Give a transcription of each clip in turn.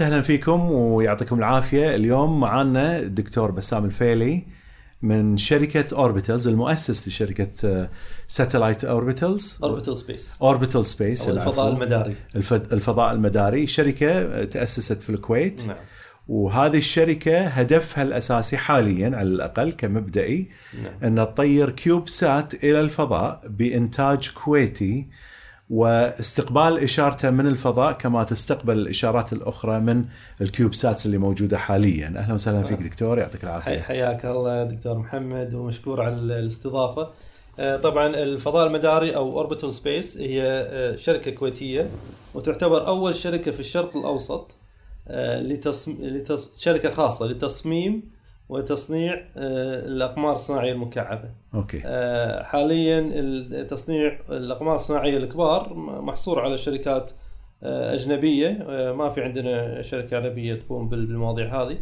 وسهلا فيكم ويعطيكم العافية. اليوم معنا الدكتور بسام الفيلي من شركة Orbitals المؤسس لشركة satellite Orbitals Orbital Space Orbital Space الفضاء المداري. الفضاء المداري. شركة تأسست في الكويت. نعم. وهذه الشركة هدفها الأساسي حاليا على الأقل كمبدئي نعم. أن تطير CubeSat إلى الفضاء بإنتاج كويتي واستقبال إشارته من الفضاء كما تستقبل الإشارات الأخرى من ال CubeSats اللي موجودة حاليا. أهلا وسهلا فيك دكتور يعطيك العافية. حياك الله دكتور محمد ومشكور على ال- الاستضافة. آه، طبعا الفضاء المداري أو Orbital Space هي آه، شركة كويتية وتعتبر أول شركة في الشرق الأوسط آه، لتصم... لتص... شركة خاصة لتصميم وتصنيع آه، الأقمار الصناعية المكعبة. أوكي. آه، حاليا ال- تصنيع الأقمار الصناعية الكبار محصور على شركات آه، أجنبية. ما في عندنا شركة عربية تقوم بال- بالمواضيع هذه.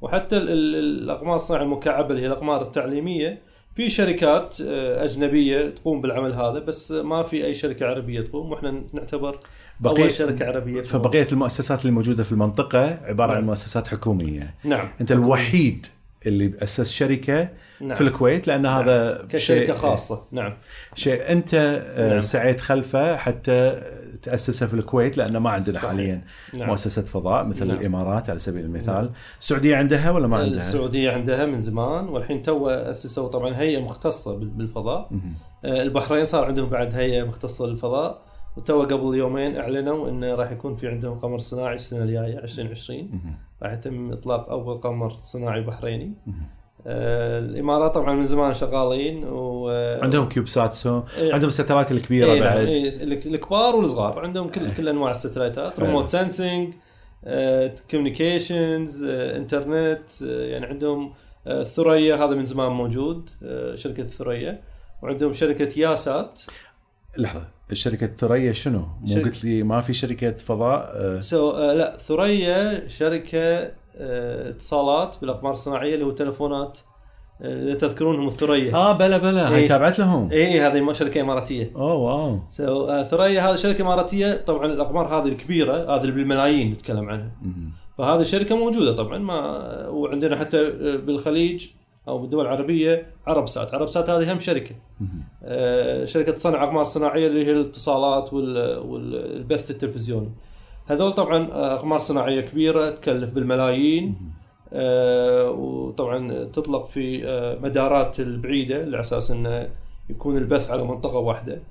وحتى ال- ال- الأقمار الصناعية المكعبة اللي هي الأقمار التعليمية في شركات أجنبية تقوم بالعمل هذا بس ما في أي شركة عربية تقوم. وإحنا نعتبر بقية- اول شركة عربية في فبقية المؤسسات اللي موجودة في المنطقة عبارة عن نعم. مؤسسات حكومية. نعم. أنت الوحيد اللي أسس شركة نعم. في الكويت لأن هذا كشركة شيء- خاصة نعم شيء أنت آه، نعم. سعيت خلفه حتى تأسسه في الكويت لأن ما عندنا صحيح. حاليا نعم. مؤسسة فضاء مثل نعم. الإمارات على سبيل المثال نعم. السعودية عندها ولا ما عندها؟ السعودية عندها من زمان والحين تو أسسوا طبعا هيئة مختصة بال- بالفضاء. آه، البحرين صار عندهم بعد هيئة مختصة للفضاء وتو قبل يومين اعلنوا انه راح يكون في عندهم قمر صناعي السنة الجاية 2020 مهم. راح يتم إطلاق أول قمر صناعي بحريني. آه، الإمارات طبعا من زمان شغالين و عندهم CubeSats so إيه. عندهم الستلايتات الكبيرة إيه نعم، بعد إيه، الك- الكبار والصغار عندهم كل كل أنواع الستلايتات. remote sensing communications internet آه، يعني عندهم آه، ثريا هذا من زمان موجود آه، شركة ثريا وعندهم شركة ياسات لحظة شركة ثريا شنو؟ مو شركة- قلت لي ما في شركة فضاء آه، so آه لا ثريا شركة آه اتصالات بالاقمار الصناعية اللي هو تلفونات إذا تذكرونهم الثريا. آه بلا بلا هاي إيه. تابعت لهم؟ اي هذه م- شركة إماراتية. oh wow. so آه ثريا هذه شركة إماراتية. طبعا الاقمار هذه الكبيرة هذه اللي بالملايين نتكلم عنها. فهذه شركة موجودة طبعا ما وعندنا حتى بالخليج أو بالدول العربية عرب سات. عرب سات هذه هم شركة. آه، شركة تصنع أقمار صناعية اللي هي الاتصالات وال- والبث التلفزيوني. هذول طبعا آه، أقمار صناعية كبيرة تكلف بالملايين. آه، وطبعا تطلق في مدارات البعيدة على أساس إنه يكون البث على منطقة واحدة.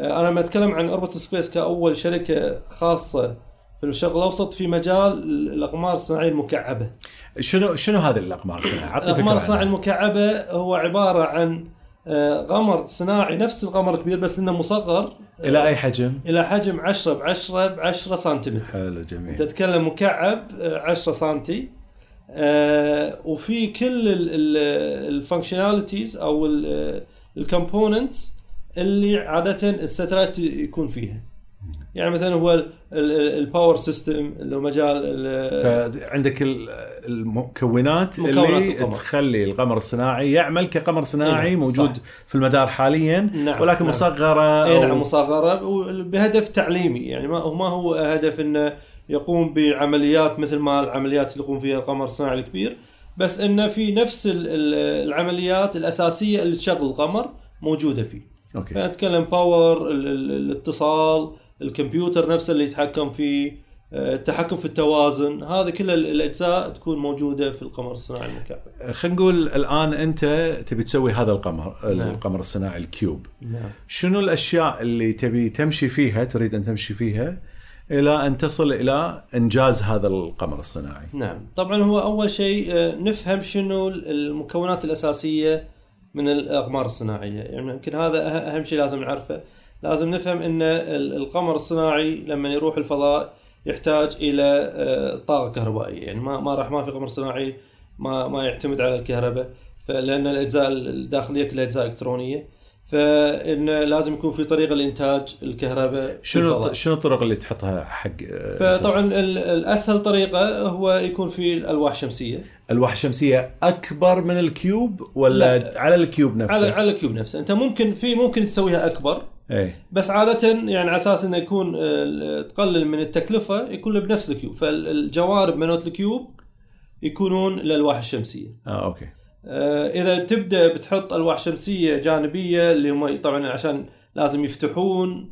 أنا لما أتكلم عن Orbital Space كأول شركة خاصة في الشرق الأوسط في مجال الأقمار الصناعية المكعبة شنو شنو هذه الأقمار الصناعيه؟ الأقمار الصناعية. المكعبة هو عبارة عن آه، قمر صناعي نفس القمر الكبير بس إنه مصغر آه، إلى أي حجم؟ إلى حجم 10 ب 10 ب 10 سنتيمتر حلو جميل تتكلم مكعب آه، 10 سنتي آه، وفي كل ال functionalities أو ال components اللي عادة ال satellite يكون فيها يعني مثلا هو ال power system اللي هو مجال ال- المكونات مكونات اللي القمر. تخلي القمر الصناعي يعمل كقمر صناعي إيه، موجود صح. في المدار حاليا نعم، ولكن نعم. مصغرة اي نعم مصغرة بهدف تعليمي يعني ما هو ما هو هدف إنه يقوم بعمليات مثل ما العمليات اللي يقوم فيها القمر الصناعي الكبير بس إنه في نفس ال- ال- العمليات الأساسية اللي تشغل القمر موجودة فيه okay فنتكلم power ال- ال- الاتصال الكمبيوتر نفسه اللي يتحكم فيه آه، التحكم في التوازن. هذه كل ال- الأجزاء تكون موجودة في القمر الصناعي المكعب. خلينا نقول الآن أنت تبي تسوي هذا القمر نعم. القمر الصناعي ال cube. نعم. شنو الأشياء اللي تبي تمشي فيها تريد أن تمشي فيها إلى أن تصل إلى إنجاز هذا القمر الصناعي. نعم. طبعا هو أول شيء آه، نفهم شنو المكونات الأساسية من الأقمار الصناعية. يعني يمكن هذا أهم شيء لازم نعرفه. لازم نفهم إن ال- القمر الصناعي لما يروح الفضاء يحتاج إلى آه، طاقة كهربائية. يعني ما ما راح ما في قمر صناعي ما ما يعتمد على الكهرباء. فلان الأجزاء الداخلية كلها أجزاء إلكترونية. فإن لازم يكون في طريقة لإنتاج الكهرباء شنو. شنو الطرق اللي تحطها حق آه، فطبعا ال- الأسهل طريقة هو يكون في الألواح الشمسية. الواح الشمسية أكبر من ال cube ولا لا. على ال cube نفسه؟ على على ال cube نفسه. أنت ممكن في ممكن تسويها أكبر. إيه. بس عادة يعني على أساس إنه يكون آه، تقلل من التكلفة يكون بنفس ال cube. فالجوانب مالت ال cube يكونون الالواح الشمسية. آه okay. آه، إذا تبدأ بتحط ألواح شمسية جانبية اللي هم طبعا عشان لازم يفتحون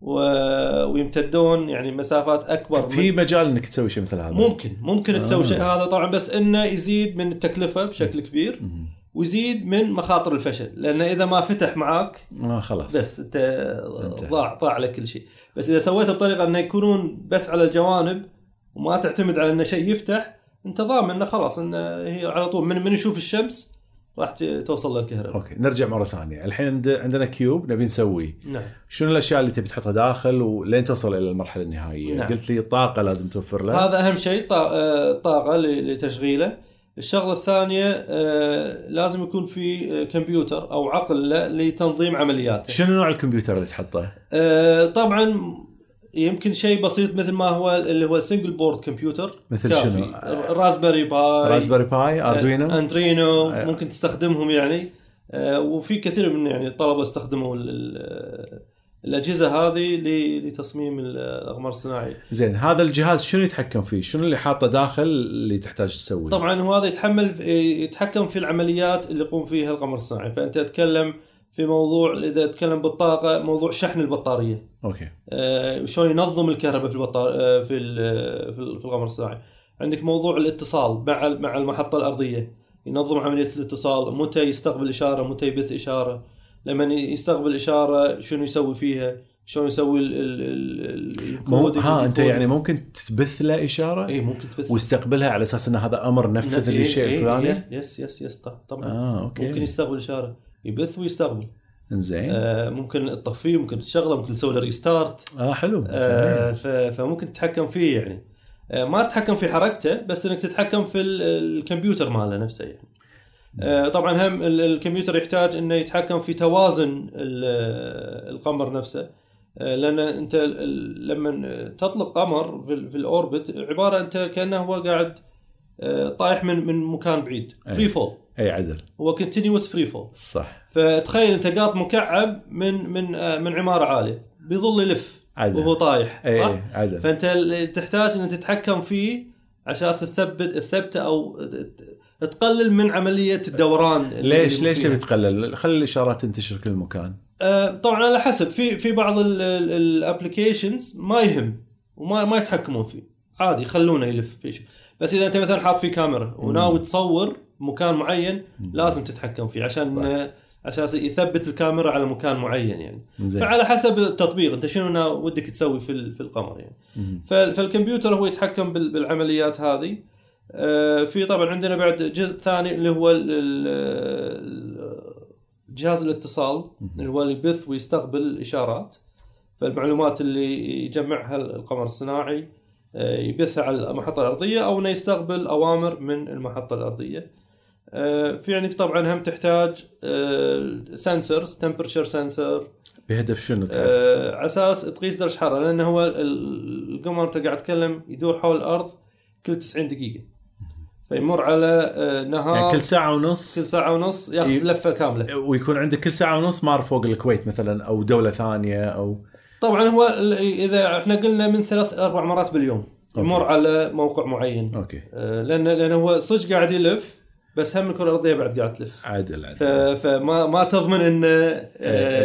و- ويمتدون يعني مسافات أكبر في مجال إنك تسوي شيء مثل هذا؟ ممكن ممكن تسوي آه. شيء هذا. طبعا بس إنه يزيد من التكلفة بشكل كبير. ويزيد من مخاطر الفشل لأن إذا ما فتح معاك آه خلاص. بس أنت. ضاع ضاع لك كل شيء. بس إذا سويته بطريقة إنه يكونون بس على الجوانب وما تعتمد على إنه شيء يفتح أنت ضامن إنه خلاص إنه هي على طول. من من يشوف الشمس راح توصل للكهرباء okay نرجع مرة ثانية. الحين عند- عندنا cube نبي نسويه. نعم. شنو الأشياء اللي تبي تحطها داخل ولين توصل إلى المرحلة النهائية؟ نعم. قلت لي طاقة لازم توفر له. هذا أهم شيء آه، طاقة لتشغيله. الشغلة الثانية آه، لازم يكون في آه، كمبيوتر أو عقل له لتنظيم عملياته شنو نوع الكمبيوتر اللي تحطه؟ آه، طبعا يمكن شيء بسيط مثل ما هو اللي هو single board computer مثل كافي. شنو؟ Raspberry Pi Raspberry Pi Arduino Arduino. ممكن تستخدمهم يعني وفي كثير من يعني الطلبه استخدموا الأجهزة هذه لتصميم الاقمار الصناعية. زين هذا الجهاز شنو يتحكم فيه؟ شنو اللي حاطه داخل اللي تحتاج تسويه؟ طبعا هو هذا يتحمل يتحكم في العمليات اللي يقوم فيها القمر الصناعي فأنت تتكلم في موضوع إذا تتكلم بالطاقة موضوع شحن البطارية. okay. آه، وشلون ينظم الكهرباء في البطار آه، في في القمر الصناعي عندك موضوع الاتصال مع مع المحطة الأرضية. ينظم عملية الاتصال متى يستقبل إشارة متى يبث إشارة. لما يستقبل إشارة شنو يسوي فيها؟ شلون يسوي ال ال ها أنت. يعني ممكن تبث له إشارة اي ممكن تبث. واستقبلها على أساس إن هذا أمر نفذ لي إيه، الشيء إيه، الفلاني؟ إيه، yes yes yes طبعا آه okay. ممكن يستقبل إشارة. يبث ويستقبل. زين آه ممكن تطفيه ممكن تشغله ممكن تسوي له restart آه حلو. آه فممكن تتحكم فيه يعني. آه ما تتحكم في حركته بس إنك تتحكم في ال- الكمبيوتر ماله نفسه يعني. آه طبعا هم ال- الكمبيوتر يحتاج إنه يتحكم في توازن ال- القمر نفسه. آه لأن أنت لما تطلق قمر في, ال- في ال orbit عبارة أنت كأنه هو قاعد آه طايح من من مكان بعيد. أي. free fall أي عدل. هو continuous free fall صح. فتخيل أنت قاط مكعب من من آه، من عمارة عالية. بيظل يلف عدل. وهو طايح أي صح؟ اي عدل. فأنت تحتاج ان تتحكم فيه عشان تثبت الثبته أو تقلل من عملية الدوران ليش ليش. تبي تقلل؟ خلي الإشارات تنتشر كل مكان. آه، طبعا على حسب. في في بعض الابلكيشنز ما يهم وما ما يتحكمون فيه. عادي يخلونه يلف شيء. بس إذا أنت مثلا حاط فيه كاميرا وناوي تصور مكان معين لازم تتحكم فيه عشان صح. عشان يثبت الكاميرا على مكان معين يعني. زين. فعلى حسب التطبيق أنت شنو ودك تسوي في في القمر يعني. فال- فالكمبيوتر هو يتحكم بال- بالعمليات هذه. في طبعا عندنا بعد جزء ثاني اللي هو جهاز الاتصال اللي هو اللي يبث ويستقبل الإشارات. فالمعلومات اللي يجمعها القمر الصناعي آه، يبثها على المحطة الأرضية أو إنه يستقبل أوامر من المحطة الأرضية. آه، في عندك طبعا هم تحتاج سنسرز تمبرتشر سنسر بهدف شنو؟ آه، على أساس تقيس درجة حرارة لأن هو ال- القمر انت قاعد تتكلم يدور حول الأرض كل 90 دقيقة. فيمر على آه، نهار. يعني كل ساعة كل ونص ساعة ونص ياخذ ي- لفة كاملة. ويكون عندك كل ساعة ونص مار فوق الكويت مثلا أو دولة ثانية أو طبعا هو إذا إحنا قلنا من ثلاث أربع مرات باليوم يمر okay. على موقع معين. okay. آه، لأن لأن هو صدق قاعد يلف بس هم الكرة الأرضية بعد قاعد تلف. عدل عدل فما ما تضمن إنه آه،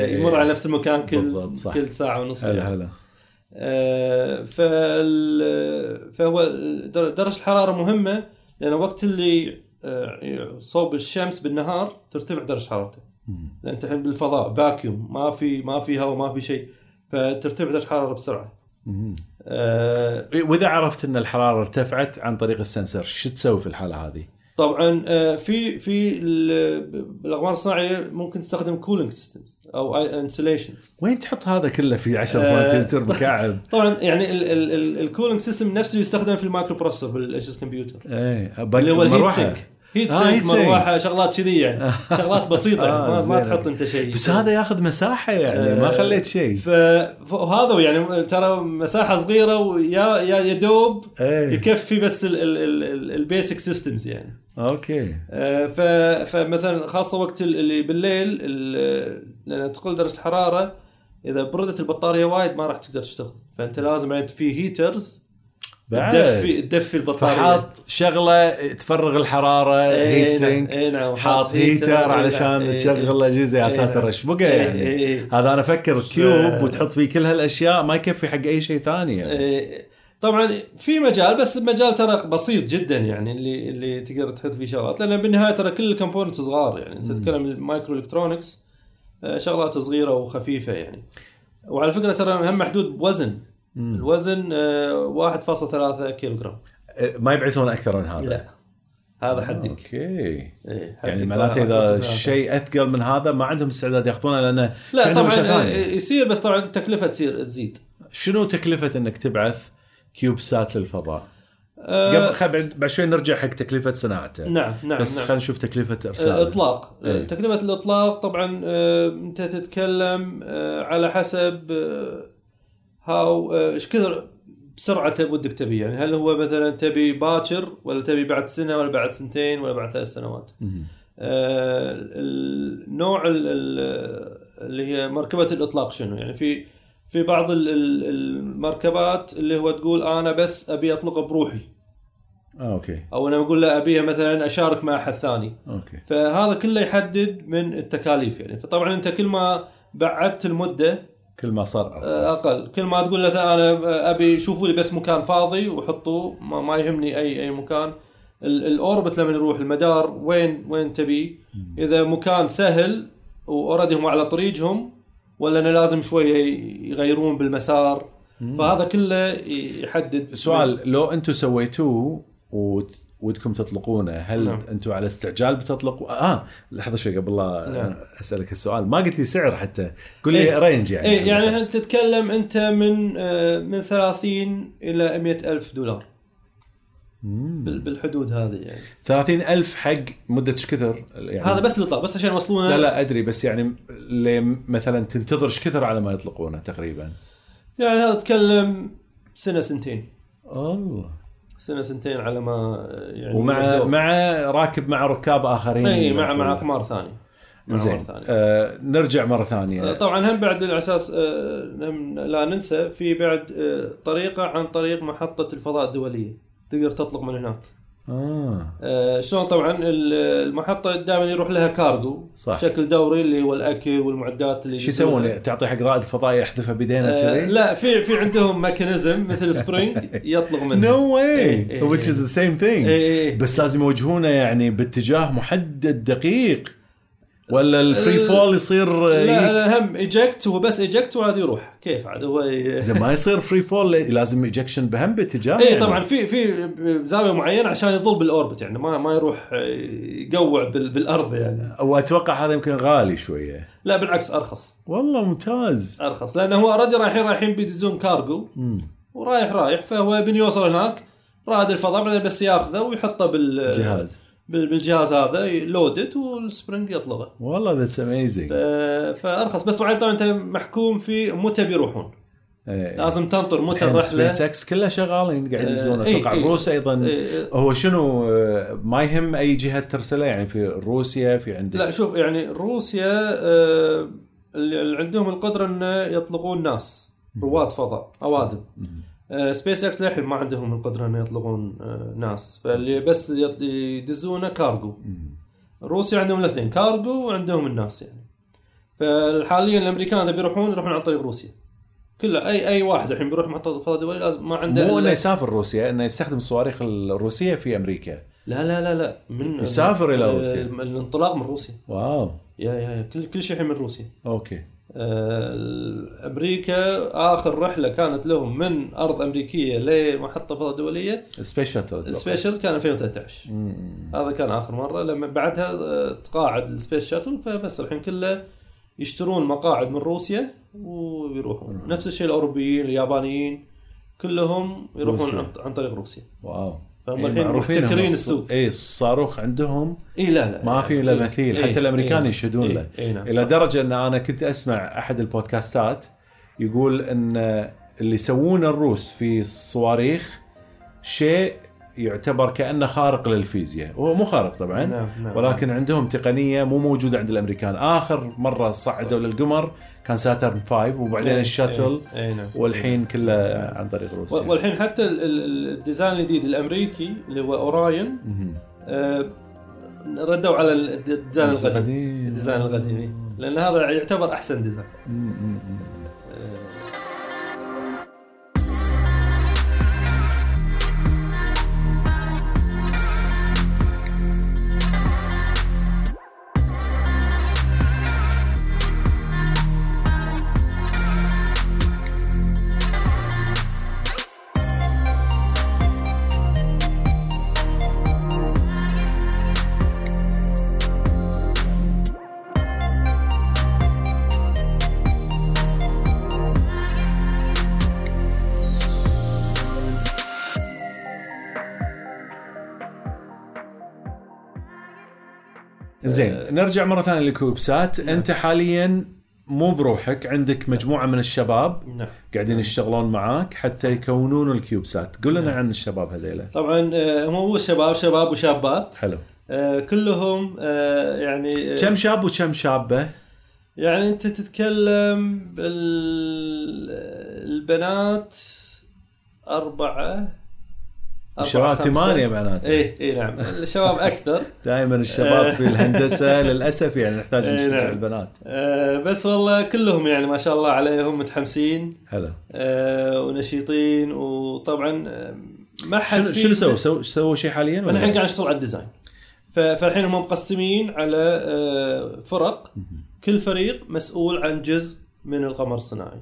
إيه، يمر إيه. على نفس المكان كل صح. كل ساعة ونص هلا يعني. هلا. فهو در- درجة الحرارة مهمة لأن وقت اللي آه، صوب الشمس بالنهار ترتفع درجة حرارته لأن أنت الحين بالفضاء vacuum ما في ما في هواء ما في شيء فترتفع درجة الحراره بسرعة. آه، وإذا عرفت إن الحرارة ارتفعت عن طريق ال sensor شو تسوي في الحالة هذه؟ طبعا آه، في في ال- بالاقمار الصناعية ممكن تستخدم cooling systems أو insulations وين تحط هذا كله في 10 آه، سنتيمتر مكعب؟ طبعا يعني ال cooling system نفسه يستخدم في ال microprocessor بالاجهزه الكمبيوتر إيه اللي هو ال heat. sink heat آه، sink. مروحة شغلات كذي يعني شغلات بسيطة يعني آه، ما. تحط أنت شيء بس هذا ياخذ مساحة يعني ما آه، خليت شيء فهذا يعني ترى مساحة صغيرة ويا يا دوب إيه يكفي بس ال basic systems يعني okay آه، فمثلا خاصة وقت ال- اللي بالليل ال- لأن تقل درجة الحرارة إذا بردت البطارية وايد ما راح تقدر تشتغل فأنت لازم يعني في heaters بعد تدفي تدفي البطارية فحاط شغلة تفرغ الحرارة إيه، heat نعم، sink إيه، نعم. حاط حاط heater، heater إيه، علشان نعم. تشغل الاجهزه يا إيه، ساتر نعم. إيش بقى يعني إيه، إيه. هذا أنا أفكر cube وتحط فيه كل هالأشياء ما يكفي حق أي شيء ثاني يعني. إيه، طبعا في مجال بس مجال ترى بسيط جدا يعني اللي اللي تقدر تحط فيه شغلات. لأن بالنهاية ترى كل ال component صغار يعني. أنت تتكلم ال micro electronics آه، شغلات صغيرة وخفيفة يعني. وعلى فكرة ترى هم محدود بوزن. الوزن آه، 1.3 كيلو جرام ما يبعثون أكثر من هذا. لا. هذا حدك. okay. إيه، يعني معناته 1.3. اذا شيء أثقل من هذا ما عندهم استعداد ياخذونه لأنه لا طبعا آه،. يصير بس طبعا التكلفه تصير تزيد. شنو تكلفة إنك تبعث CubeSat للفضاء؟ آه، قبل بعد شوي نرجع حق تكلفة صناعته. نعم نعم بس نعم. خلينا نشوف تكلفة آه، إرساله. إطلاق. إيه. آه، تكلفة الإطلاق طبعا آه، أنت تتكلم على حسب هاو إيش كثر بسرعة ودك تبي. يعني هل هو مثلا تبي باكر ولا تبي بعد سنة ولا بعد سنتين ولا بعد ثلاث سنوات؟ النوع ال- ال- اللي هي مركبة الإطلاق شنو؟ يعني في في بعض ال- ال- المركبات اللي هو تقول أنا بس أبي أطلق بروحي. آه okay. أو أنا أقول لا ابيها مثلا أشارك مع أحد ثاني. okay. فهذا كله يحدد من التكاليف يعني. فطبعا أنت كل ما بعدت المدة كل ما صار آه، ارخص أقل. كل ما تقول مثلا أنا أبي شوفوا لي بس مكان فاضي وحطوه ما, ما يهمني اي أي مكان. ال- orbit لما يروح المدار وين وين تبي. إذا مكان سهل و already هم على طريقهم ولا أنا لازم شوية يغيرون بالمسار؟ فهذا كله يحدد. سؤال لو أنتم سويتوه وت- ودكم تطلقونه هل نعم. أنتم على استعجال بتطلقوا؟ آه لحظة شوي قبل لا نعم. أسألك السؤال. ما قلت لي سعر حتى. قول لي إيه. رينج يعني. اي يعني إحنا تتكلم أنت من آه، من 30 إلى 100 ألف دولار؟ بالحدود هذه يعني. 30 ألف حق مدة إيش كثر يعني. هذا بس الاطلاق بس عشان يوصلونه. لا لا أدري بس يعني اللي مثلا تنتظر إيش كثر على ما يطلقونه تقريبا؟ يعني هذا تتكلم سنة سنتين. الله سنة سنتين على ما آه، يعني ومع. مع راكب مع ركاب آخرين إي مع مع اقمار ثانية. زين. آه نرجع مرة آه، ثانية طبعا هم بعد على أساس آه، لا ننسى في بعد آه، طريقة عن طريق محطة الفضاء الدولية. تقدر تطلق من هناك. آه. آه، شلون؟ طبعا ال- المحطة دائما يروح لها كارجو صح. بشكل دوري اللي هو الأكل والمعدات اللي شو يسوون؟ تعطي حق رائد الفضاء يحذفها بدينه آه كذي؟ لا في في عندهم mechanism مثل spring يطلق منه. no way إيه، إيه، which is the same thing. إيه، إيه. بس لازم يوجهونه يعني باتجاه محدد دقيق. ولا ال free ال- fall يصير لا لا لا هم eject هو بس eject وعاد يروح. كيف عاد؟ هو زين ما يصير free fall لازم ejection بهم باتجاه اي يعني. طبعا في في زاوية معينة عشان يظل بال orbit يعني ما ما يروح يقوع بال- بالأرض يعني. وأتوقع هذا يمكن غالي شوية. لا بالعكس أرخص. والله ممتاز. أرخص. لأنه هو already رايحين رايحين بيدزون كارجو. ورايح رايح. فهو بين يوصل هناك رائد الفضاء بعدين بس ياخذه ويحطه بال جهاز. بال- بالجهاز هذا loaded وال spring يطلقه والله that's amazing فأرخص. بس طبعا طبعا أنت محكوم في متى بيروحون؟ لازم تنطر متى الرحلة؟ سبيس إكس كلها شغالين قاعد آه، يدزون إي، أتوقع إي. الروس أيضا. إي. هو شنو آه، ما يهم أي جهة ترسله؟ يعني في روسيا في عندك لا شوف يعني روسيا آه، اللي عندهم القدرة إنه يطلقون ناس رواد فضاء أوادم. سبيس إكس للحين ما عندهم القدرة إنه يطلقون آه، ناس. فاللي بس يدزونه كارجو روسيا عندهم الاثنين كارجو وعندهم الناس يعني. فحاليا الأمريكان إذا بيروحون يروحون عن طريق روسيا. كله اي أي واحد الحين بيروح محطة الفضاء الدولي لازم ما عنده مو إنه يسافر روسيا إنه يستخدم الصواريخ الروسية في أمريكا. لا لا لا لا. من يسافر آه، روسيا. الانطلاق من روسيا. wow. yeah yeah yeah. كل كل شيء الحين من روسيا. okay. آه، أمريكا آخر رحلة كانت لهم من أرض أمريكية لمحطة فضاء دولية. space ال space shuttle كان 2013 هذا كان آخر مرة. لما بعدها آه، تقاعد ال space shuttle فبس الحين كله يشترون مقاعد من روسيا ويروحون. نفس الشيء الأوروبيين اليابانيين كلهم يروحون روسيا. عن طريق روسيا. واو. فهم إيه، الحين الص- السوق. اي الصاروخ عندهم اي لا لا ما في إيه، مثيل إيه، حتى الأمريكان إيه، يشهدون إيه، له إيه، نعم، إلى. درجة إن أنا كنت أسمع أحد البودكاستات يقول إن اللي يسوون الروس في الصواريخ شيء يعتبر كأنه خارق للفيزياء هو مو خارق طبعا نعم، نعم. ولكن عندهم تقنية مو موجودة عند الأمريكان آخر مرة صعدوا للقمر كان Saturn 5 وبعدين إيه، ال shuttle إيه، إيه، نعم. والحين كله عن طريق روسيا والحين حتى ال- ال- ال design الجديد الأمريكي اللي هو Orion. آه، ردوا على ال design القديم. ال design القديم. لأن هذا يعتبر أحسن design زين. نرجع مرة ثانية للكوبسات أنت حاليا مو بروحك عندك مجموعة من الشباب نعم. قاعدين يشتغلون معاك حتى يكونون الكيوبسات قول لنا عن الشباب هذيلا. طبعا آه، هم مو شباب شباب وشابات. حلو. آه، كلهم آه، يعني آه، كم شاب وكم شابة؟ يعني أنت تتكلم بال البنات أربعة. الشباب. ثمانية معناته. اي اي نعم. الشباب أكثر. دائما الشباب في الهندسة للأسف يعني نحتاج إيه، نشجع نعم. البنات. آه، بس والله كلهم يعني ما شاء الله عليهم متحمسين. حلو آه، ونشيطين وطبعا ما حد شنو سووا؟ سووا سووا شيء حاليا إحنا الحين قاعد نشتغل على ال design. فالحين هم مقسمين على آه، فرق. كل فريق مسؤول عن جزء من القمر الصناعي.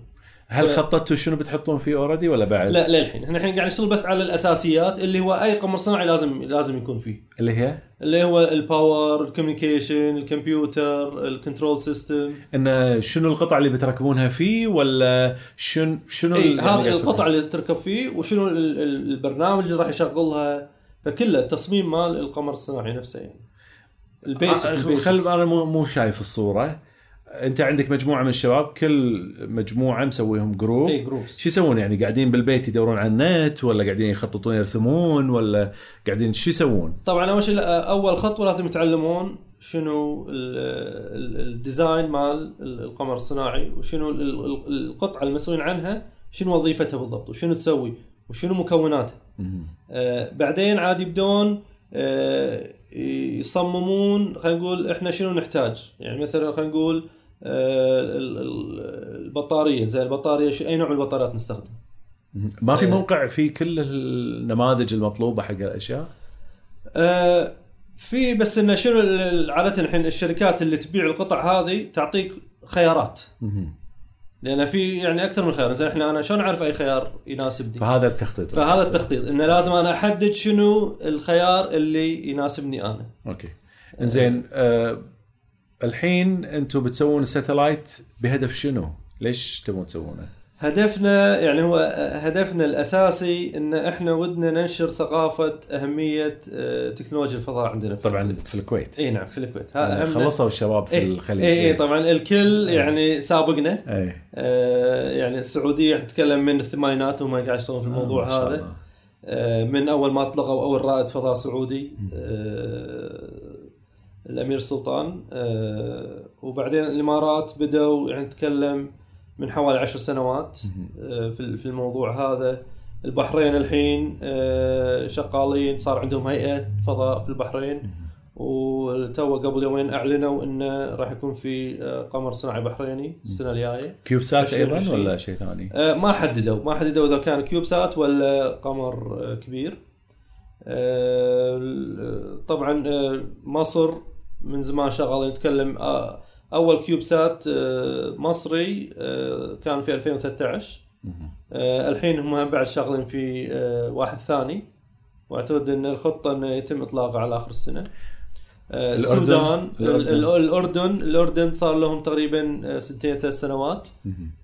هل خططتوا شنو بتحطون فيه already ولا بعد؟ لا للحين. إحنا الحين قاعد نشتغل بس على الأساسيات اللي هو أي قمر صناعي لازم لازم يكون فيه. اللي هي؟ اللي هو ال power ال communication الكمبيوتر ال control system إن شنو القطع اللي بتركبونها فيه ولا شنو شنو اي اللي قاعد هذه تفكرون؟ القطع اللي تركب فيه وشنو ال- ال- البرنامج اللي راح يشغلها. فكله التصميم مال القمر الصناعي نفسه يعني. ال basic آه، ال basic. خل أنا مو مو شايف الصورة. انت عندك مجموعة من الشباب كل مجموعة مسويهم group اي شو يسوون؟ يعني قاعدين بالبيت يدورون على النت ولا قاعدين يخططون يرسمون ولا قاعدين شو يسوون؟ طبعا أول شيء أول خطوة لازم يتعلمون شنو ال- ال- ال design مال ال- القمر الصناعي وشنو ال- ال- القطعة المسؤولين عنها شنو وظيفتها بالضبط وشنو تسوي وشنو مكوناتها. آه بعدين عاد يبدون آه يصممون خلينا نقول إحنا شنو نحتاج؟ يعني مثلا خلينا نقول آه البطارية زي البطارية أي نوع من البطاريات نستخدم؟ ما في إيه. موقع فيه كل النماذج المطلوبة حق الأشياء؟ آه، في بس انه شنو عادة الحين الشركات اللي تبيع القطع هذه تعطيك خيارات. لأن في يعني أكثر من خيار. زين إحنا أنا شلون أعرف أي خيار يناسبني؟ فهذا التخطيط. فهذا التخطيط. انه لازم أنا أحدد شنو الخيار اللي يناسبني أنا. okay. إنزين آه الحين أنتم بتسوون ال satellite بهدف شنو؟ ليش تبون تسوونه؟ هدفنا يعني هو هدفنا الأساسي إن إحنا ودنا ننشر ثقافة أهمية آه، تكنولوجيا الفضاء عندنا في طبعا الكويت. في الكويت إي نعم في الكويت يعني هذا. خلصوا الشباب في إيه، الخليج إي إي طبعا الكل يعني سابقنا إي آه، يعني السعودية نتكلم من الثمانينات وهم قاعد يشتغلون في الموضوع ما شاء هذا. آه، من أول ما اطلقوا أول رائد فضاء سعودي آه، الأمير سلطان آه، وبعدين الإمارات بدأوا يعني نتكلم من حوالي عشر سنوات آه، في في الموضوع هذا. البحرين الحين آه، شغالين صار عندهم هيئة فضاء في البحرين. وتو قبل يومين أعلنوا انه راح يكون في قمر صناعي بحريني السنة الجاية. كيوبسات أيضا 2020. ولا شيء ثاني؟ ما حددوا. ما حددوا إذا كان كيوبسات ولا قمر كبير. طبعا مصر من زمان شغالين. نتكلم آه، أول كيوب سات آه، مصري آه، كان في 2013 آه، الحين هم بعد شغالين في واحد ثاني. وأعتقد إن الخطة إنه يتم اطلاقه على آخر السنة. الأردن؟ السودان الأردن. ال- ال- الأردن الأردن صار لهم تقريبا سنتين ثلاث سنوات.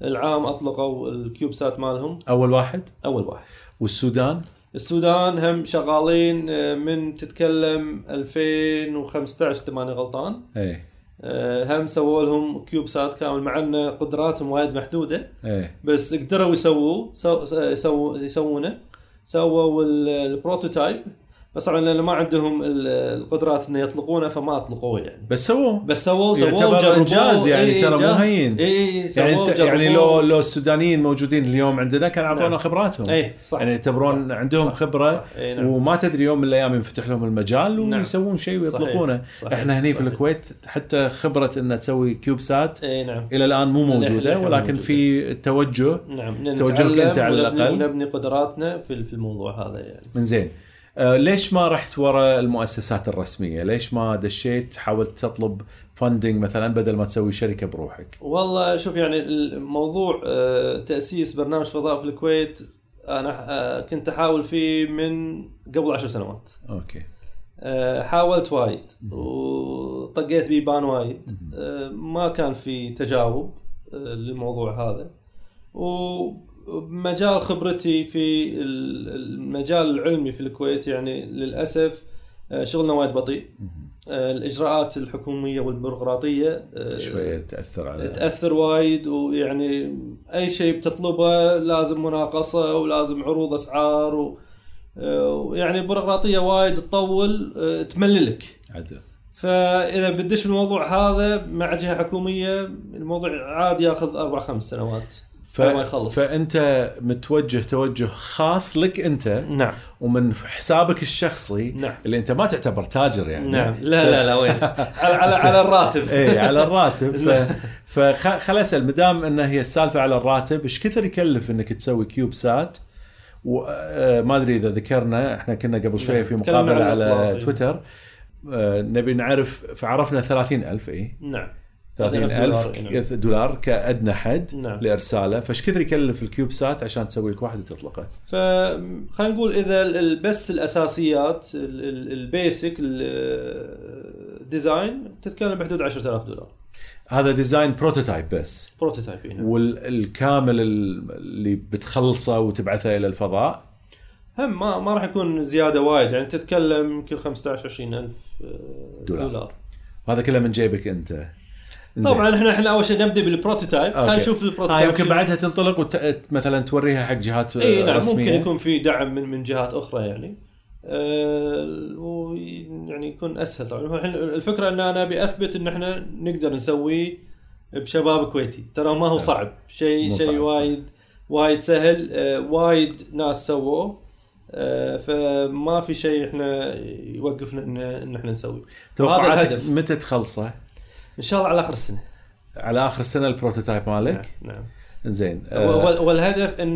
العام أطلقوا ال CubeSat مالهم. أول واحد؟ أول واحد. والسودان؟ السودان هم شغالين آه، من تتكلم 2015 إذا ماني غلطان. إيه آه، هم سووا لهم CubeSat كامل مع ان قدراتهم وايد محدودة. إيه بس قدروا يسووه يسوونه. سووا ال- prototype. بس طبعا لأن ما عندهم ال- القدرات إنه يطلقونه فما أطلقوه يعني بس سووه بس سووه سووه يعتبر وجربوه إنجاز يعني، إي إي ترى مو إنجاز. هين. اي اي يعني انت يعني. لو لو السودانيين موجودين اليوم عندنا كان أعطونا نعم. خبراتهم اي صح يعني يعتبرون صح. عندهم صح. خبرة صح. إي نعم. وما تدري يوم من الأيام ينفتح لهم المجال نعم. ويسوون شيء صحيح. ويطلقونه صحيح. إحنا هني في صحيح. الكويت حتى خبرة ان تسوي CubeSat اي نعم إلى الآن مو موجودة ولكن. في توجه نعم توجهك أنت على الأقل. ونبني قدراتنا في في الموضوع هذا يعني من زين ليش ما رحت ورا المؤسسات الرسمية؟ ليش ما دشيت؟ حاولت تطلب funding مثلا بدل ما تسوي شركة بروحك؟ والله شوف يعني الموضوع آه، تأسيس برنامج فضاء في الكويت أنا آه، كنت أحاول فيه من قبل عشر سنوات. okay. آه، حاولت وايد وطقيت بيبان وايد. آه، ما كان في تجاوب آه، للموضوع هذا. ومجال خبرتي في ال- المجال العلمي في الكويت يعني للأسف آه، شغلنا وايد بطيء. آه، الإجراءات الحكومية والبيروقراطية آه، شوية تأثر على تأثر وايد ويعني أي شيء بتطلبه لازم مناقصة ولازم عروض أسعار و ويعني بيروقراطية وايد تطول تمللك. عدل. فإذا بدش في الموضوع هذا مع جهة حكومية الموضوع عادي ياخذ أربع خمس سنوات. ف... يخلص. فأنت متوجه توجه خاص لك أنت نعم. ومن حسابك الشخصي نعم. اللي أنت ما تعتبر تاجر يعني. نعم. لا لا لا وين؟ على على, على الراتب. إيه على الراتب. ف... فخل أسأل مدام إن هي السالفة على الراتب إيش كثر يكلف إنك تسوي كيوب سات؟ وما أدري إذا ذكرنا إحنا كنا قبل شوية نعم. في مقابلة على إيه. تويتر. آه، نبي نعرف فعرفنا 30000 اي نعم. 30000 دولار، ك- دولار كأدنى حد نعم. لإرساله فايش كثر يكلف ال CubeSat عشان تسوي لك واحد وتطلقه فخلينا نقول إذا بس الأساسيات ال- ال- ال basic ال design تتكلم بحدود 10000 دولار هذا design prototype بس prototype هنا والكامل اللي بتخلصه وتبعثه إلى الفضاء هم ما ما راح يكون زيادة وايد يعني تتكلم يمكن 15 20 ألف دولار. دولار. وهذا كله من جيبك أنت. طبعا إحنا إحنا أول شيء نبدأ بال prototype. خلينا نشوف آه ال prototype يمكن شنو. بعدها تنطلق وت... مثلا توريها حق جهات إي نعم رسمية. ممكن يكون في دعم من من جهات أخرى يعني. أه ويعني يكون أسهل طبعا. الفكرة إن أنا أبي أثبت إن إحنا نقدر نسويه بشباب كويتي. ترى ما هو صعب. شيء شيء. وايد وايد سهل. أه وايد ناس سووه. أه فما في شيء إحنا يوقفنا ان إحنا نسوي وهذا توقعاتك متى تخلصه؟ إن شاء الله على آخر السنة على آخر السنة ال prototype مالك نعم, نعم. زين آه وال- والهدف إن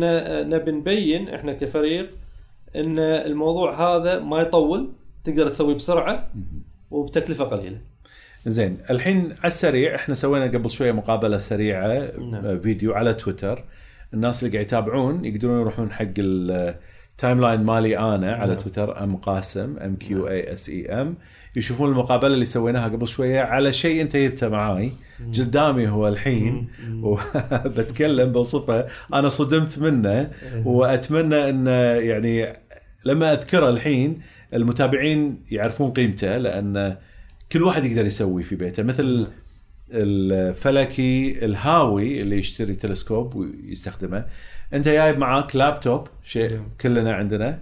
نبي نبين إحنا كفريق إن الموضوع هذا ما يطول تقدر تسويه بسرعة وبتكلفة قليلة. زين الحين على السريع إحنا سوينا قبل شوية مقابلة سريعة نعم. آه، فيديو على تويتر الناس اللي قاعد يتابعون يقدرون يروحون حق ال timeline مالي أنا على نعم. تويتر أم قاسم M Q A S I M يشوفون المقابلة اللي سويناها قبل شوية على شيء أنت جبته معاي. قدامي هو الحين. وبتكلم بوصفه أنا صدمت منه. وأتمنى انه يعني لما أذكره الحين المتابعين يعرفون قيمته لأن كل واحد يقدر يسوي في بيته. مثل الفلكي الهاوي اللي يشتري تلسكوب ويستخدمه. انت جايب معاك لابتوب شيء كلنا عندنا.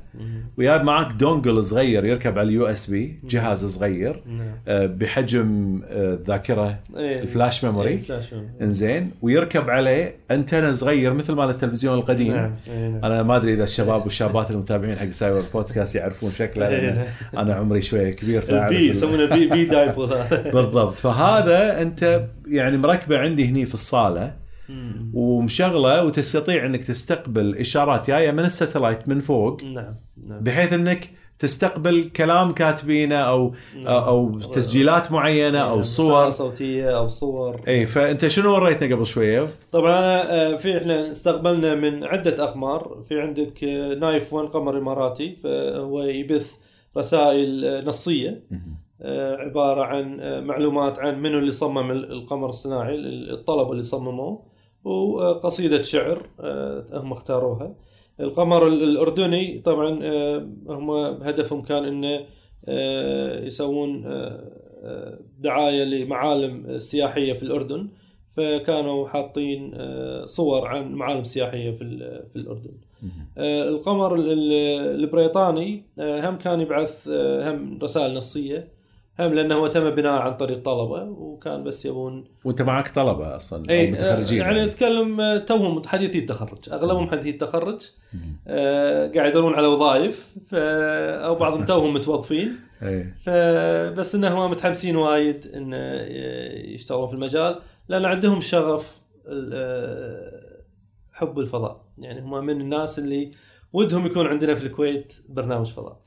وجايب معاك dongle صغير يركب على ال USB جهاز صغير نعم. آه، بحجم آه، الذاكرة إيه. ال flash memory إيه،. إنزين. ويركب عليه انتنا صغير مثل مال التلفزيون القديم. نعم إيه، نعم. أنا ما أدري إذا الشباب والشابات المتابعين حق سايبر بودكاست يعرفون شكله أنا عمري شوية كبير ال- يسمونه بي بي دايبل بالضبط. فهذا أنت يعني مركبة عندي هني في الصالة. ومشغله وتستطيع انك تستقبل إشارات جاية من ال satellite من فوق نعم نعم. بحيث انك تستقبل كلام كاتبينه أو أو تسجيلات معينة أو صور. رسالة صوتية أو صور. اي فأنت شنو وريتنا قبل شوية؟ طبعا أنا، آه، في إحنا استقبلنا من عدة أقمار. في عندك آه، نايف 1 قمر إماراتي فهو يبث رسائل آه، نصية. آه، عبارة عن آه، معلومات عن منو اللي صمم ال- القمر الصناعي ال- الطلبة اللي صمموه. وقصيدة شعر آه، هم اختاروها. القمر ال- الأردني طبعا آه، هم هدفهم كان إنه آه، يسوون دعاية لمعالم سياحيه في الأردن. فكانوا حاطين صور عن معالم سياحية في في الأردن. آه، القمر ال- ال- البريطاني هم كان يبعث هم رسائل نصية. هم لأنه هو تم بناء عن طريق طلبة وكان بس يبون وانت معك طلبة أصلا إي متخرجين يعني نتكلم آه، توهم حديثي التخرج أغلبهم حديثي التخرج. آه، قاعد يدورون على وظائف. أو بعضهم توهم متوظفين. فبس إنهم متحمسين وايد إن يشتغلون في المجال لأن عندهم شغف آه، حب الفضاء. يعني هم من الناس اللي ودهم يكون عندنا في الكويت برنامج فضاء.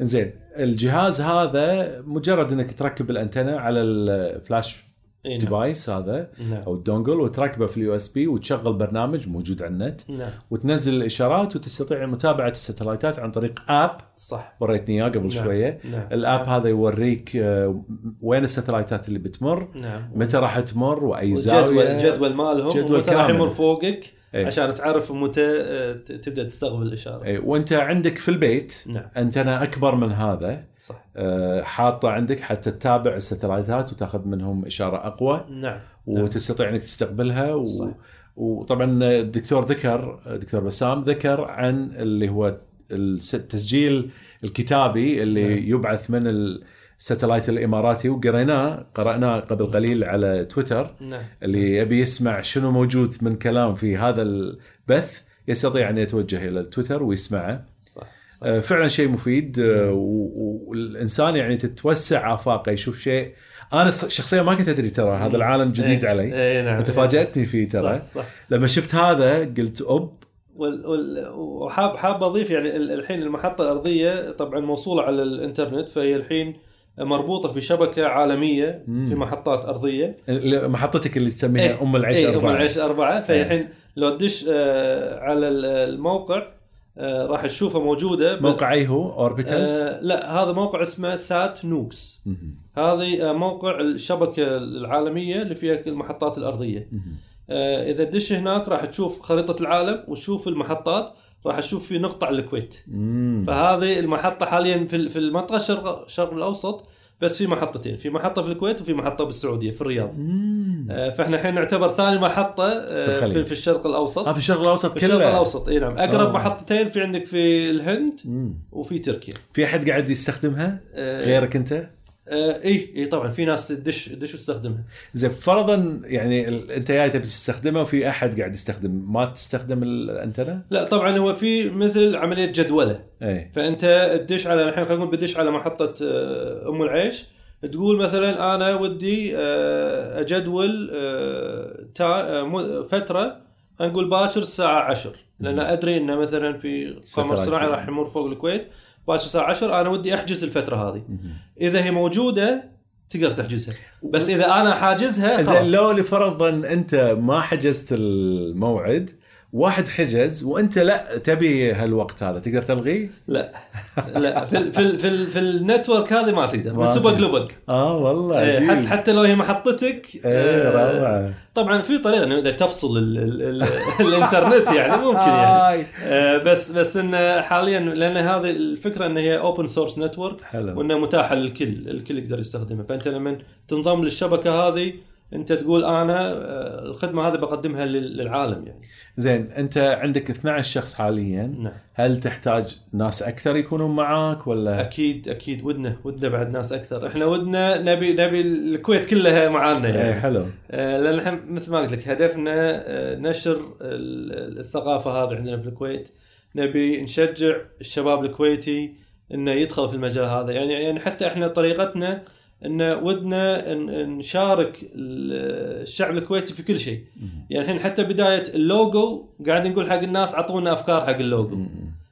زين الجهاز هذا مجرد إنك تركب الأنتنة على الفلاش نعم. device هذا نعم. أو ال dongle وتركبه في ال USB وتشغل برنامج موجود على النت نعم. وتنزل الإشارات وتستطيع متابعة ال satellite ات عن طريق app صح. وريتني اياه قبل نعم. شوية. نعم. ال app هذا يوريك آه، وين الستلايتات اللي بتمر نعم. متى راح تمر وأي زاوية. الجدول مالهم جدول راح. يمر فوقك. إيه. عشان تعرف متى آه، تبدأ تستقبل الإشارة. إيه، وأنت عندك في البيت نعم. أنتنا أكبر من هذا. صح. آه، حاطة عندك حتى تتابع الستلايتات وتأخذ منهم إشارة أقوى. نعم. وتستطيع إنك تستقبلها. و... صح. وطبعا الدكتور ذكر الدكتور بسام ذكر عن اللي هو التسجيل الكتابي اللي نعم. يبعث من ال satellite الإماراتي وقريناه قرأناه قبل قليل على تويتر. نعم. اللي يبي يسمع شنو موجود من كلام في هذا البث يستطيع أن يتوجه إلى التويتر ويسمعه. صح صح. آه، فعلا شيء مفيد آه، و- والإنسان يعني تتوسع آفاقه يشوف شيء. أنا شخصيا ما كنت أدري ترى هذا العالم جديد إيه، علي. اي نعم. انت فاجاتني فيه ترى. صح. صح لما شفت هذا قلت أوب. وحاب حاب أضيف يعني ال- الحين المحطة الأرضية طبعا موصولة على الإنترنت فهي الحين مربوطة في شبكة عالمية في محطات أرضية. محطتك اللي تسميها إيه، أم العيش إيه، أربعة. ام العيش أربعة. فهي إيه. الحين لو تدش آه، على ال- الموقع آه، راح تشوفها موجودة موقع أي هو؟ Orbitals آه، لا هذا موقع اسمه SatNOGS. هذه موقع الشبكة العالمية اللي فيها المحطات الأرضية. آه، إذا تدش هناك راح تشوف خريطة العالم وتشوف المحطات. راح تشوف في نقطة على الكويت. فهذه المحطة حاليا في في المنطقة الشرق الشرق الأوسط بس في محطتين في محطة في الكويت وفي محطة بالسعودية في الرياض. آه، فإحنا الحين نعتبر ثاني محطة آه، في. في, الشرق الأوسط. ها في الشرق الأوسط في الشرق كله؟ الأوسط إي نعم. أقرب آه. محطتين في عندك في الهند وفي تركيا. في أحد قاعد يستخدمها آه، غيرك أنت؟ آه، اي اي طبعا في ناس تدش تدش وتستخدمها. زين فرضا يعني أنت جاي تبي تستخدمه وفي أحد قاعد يستخدم ما تستخدم الأنتنة؟ لا طبعا هو في مثل عملية جدولة. اي فأنت تدش على الحين خلينا نقول بدش على محطة آه، أم العيش تقول مثلا أنا ودي آه، أجدول آه، فترة خلينا نقول باكر الساعة 10 لأن أدري إنه مثلا في قمر. صناعي راح يمر فوق الكويت. باكر الساعة 10 أنا ودي أحجز الفترة هذه. إذا هي موجودة تقدر تحجزها. بس إذا أنا حاجزها خلاص. زين لو لفرضا أنت ما حجزت الموعد واحد حجز وانت لا تبي هالوقت هذا تقدر تلغيه؟ لا. لا في ال في ال في, ال في ال network هذه ما تقدر تقدر. public. آه والله عجيب. حتى حتى لو هي محطتك إيه آه، روعة. طبعا في طريقة إنه إذا تفصل ال ال ال الإنترنت يعني ممكن يعني. آه، بس بس انه حاليا لأن هذه الفكرة إن هي open source network حلو. وانها متاحه للكل الكل يقدر يستخدمها. فأنت لما تنضم للشبكة هذه انت تقول أنا آه، الخدمة هذه بقدمها لل- للعالم يعني. زين انت عندك 12 شخص حاليا. نعم. هل تحتاج ناس أكثر يكونون معاك ولا؟ أكيد أكيد. ودنا ودنا بعد ناس أكثر. إحنا ودنا نبي نبي الكويت كلها معانا يعني. حلو. آه، لأن الحين مثل ما قلت لك هدفنا آه، نشر ال- الثقافة هذه عندنا في الكويت. نبي نشجع الشباب الكويتي إنه يدخل في المجال هذا. يعني يعني حتى إحنا طريقتنا إن ودنا نشارك ال- الشعب الكويتي في كل شيء. يعني الحين حتى بداية اللوجو قاعد نقول حق الناس أعطونا أفكار حق ال logo.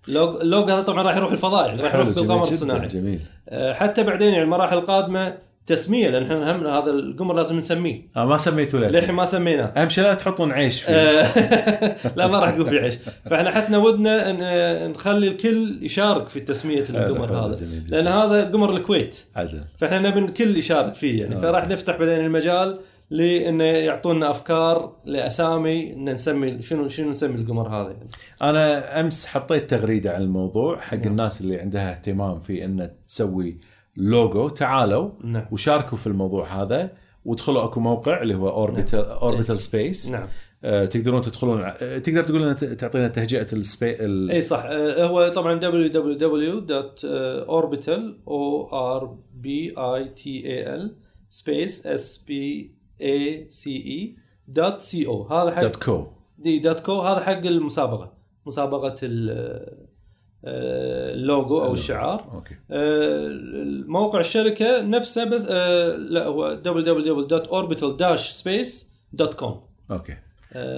ال logo ال logo هذا طبعا راح يروح الفضاء يعني راح يروح بالقمر الصناعي. جميل. آه، حتى بعدين يعني المراحل القادمة تسمية لأن إحنا هم هذا القمر لازم نسميه. آه ما سميتوا له للحين ما سميناه أهم شيء لا تحطون عيش فيه. آه، لا ما راح يكون في عيش. فإحنا حتى ودنا ان آه، نخلي الكل يشارك في تسمية القمر هذا. جميل. لأن هذا قمر الكويت. عدل. فإحنا نبي الكل يشارك فيه يعني. فراح نفتح بعدين المجال لإنه يعطونا أفكار لأسامي ان نسمي شنو شنو نسمي القمر هذا يعني. أنا أمس حطيت تغريدة عن الموضوع حق الناس اللي عندها اهتمام في ان تسوي لوجو تعالوا نعم. وشاركوا في الموضوع هذا وادخلوا اكو موقع اللي هو Orbital Orbital Space نعم. تقدرون تدخلون آه، تقدر تقول لنا تعطينا تهجئة ال spell... اي صح. آه، هو طبعا www.orbital o r b i t a l space s p a c e dot c o هذا حق dot co دي dot co هذا حق المسابقة. مسابقة ال- آه، اللوجو أو الشعار آه، موقع الشركة نفسه بس آه، لا هو www.orbital-space.com أوكي. آه،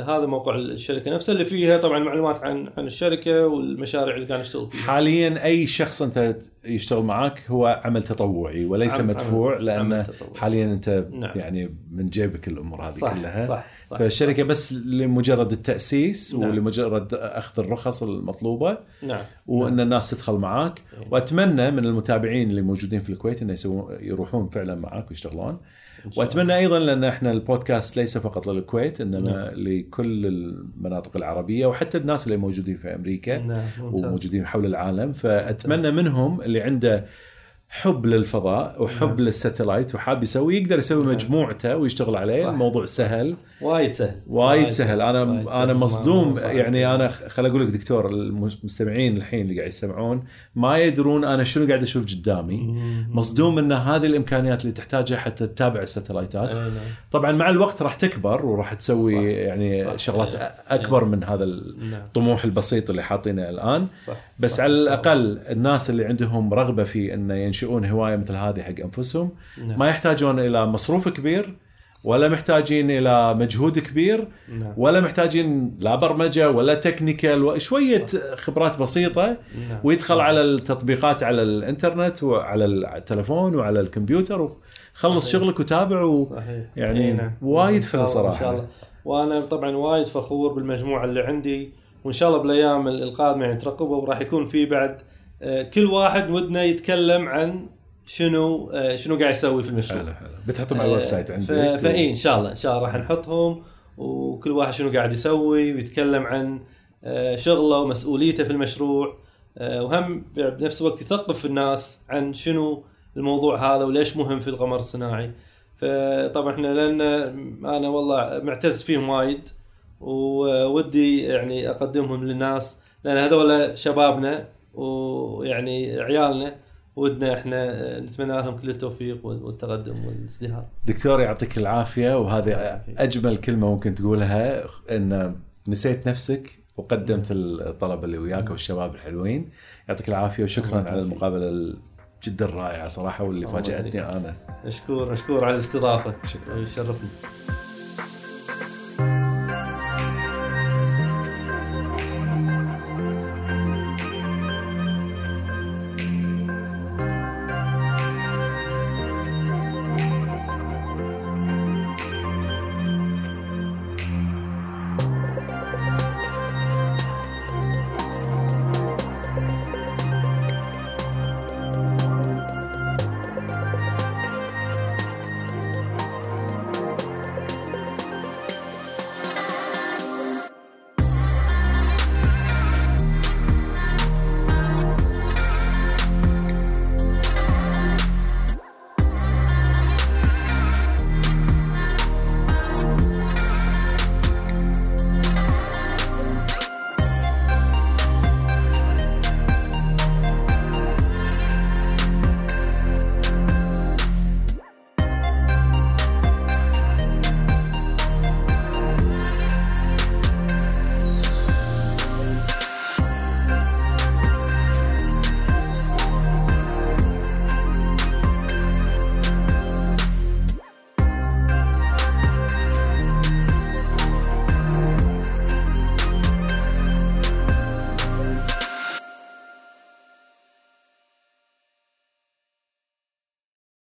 هذا موقع الشركة نفسها اللي فيها طبعا معلومات عن عن الشركة والمشاريع اللي قاعد نشتغل فيها. حاليا أي شخص أنت يشتغل معك هو عمل تطوعي وليس عم- مدفوع عمل- لأن. حاليا أنت نعم. يعني من جيبك الأمور هذه صح كلها. صح صح فالشركة بس لمجرد التأسيس نعم. ولمجرد أخذ الرخص المطلوبة نعم. وأن الناس تدخل معاك. وأتمنى من المتابعين اللي موجودين في الكويت إنه يسوون يروحون فعلا معاك ويشتغلون. وأتمنى أيضا لأن إحنا البودكاست ليس فقط للكويت إنما لكل المناطق العربية وحتى الناس اللي موجودين في أمريكا نعم وموجودين حول العالم. فأتمنى منهم اللي عنده حب للفضاء وحب نعم. للستلايت وحاب يسوي يقدر يسوي مجموعته ويشتغل عليه صح. الموضوع سهل وايد سهل وايد سهل أنا وايد سهل. أنا مصدوم. يعني أنا خل أقول لك دكتور المستمعين الحين اللي قاعد يسمعون ما يدرون أنا شنو قاعد أشوف قدامي. مصدوم إن هذه الإمكانيات اللي تحتاجها حتى تتابع الستلايتات نعم. طبعا مع الوقت راح تكبر وراح تسوي صح. يعني صح. شغلات. أكبر من هذا نعم الطموح البسيط اللي حاطينه الآن صح بس صح. على الأقل الناس اللي عندهم رغبة في إنه ينشئون هواية مثل هذه حق أنفسهم نعم. ما يحتاجون إلى مصروف كبير ولا محتاجين إلى مجهود كبير نعم ولا محتاجين لا برمجة ولا تكنيكال وشويه خبرات بسيطة نعم. ويدخل على التطبيقات على الإنترنت وعلى التلفون وعلى الكمبيوتر وخلص صحيح. شغلك وتابع و... صحيح يعني إي نعم. وايد حلو الله- إن شاء. الله وأنا طبعا وايد فخور بالمجموعة اللي عندي وإن شاء الله بالايام القادمة يعني ترقبوا وراح يكون في بعد كل واحد ودنا يتكلم عن شنو آه، شنو قاعد يسوي في المشروع. حلو حلو بتحطهم على ال website عندك. فاي ان شاء الله إن شاء الله راح نحطهم. وكل واحد شنو قاعد يسوي ويتكلم عن آه، شغله ومسؤوليته في المشروع. آه، وهم بنفس الوقت يثقف الناس عن شنو الموضوع هذا وليش مهم في القمر الصناعي. فطبعا إحنا لأن أنا والله معتز فيهم وايد وودي يعني أقدمهم للناس لأن هذول شبابنا ويعني عيالنا ودنا إحنا نتمنى لهم كل التوفيق والتقدم والازدهار. دكتور يعطيك العافية وهذه. أجمل كلمة ممكن تقولها إن نسيت نفسك وقدمت الطلبه اللي وياك والشباب الحلوين يعطيك العافية وشكرا على المقابلة جدا رائعه صراحة واللي فاجأتني أنا مشكور مشكور على الاستضافة شكراً. يشرفني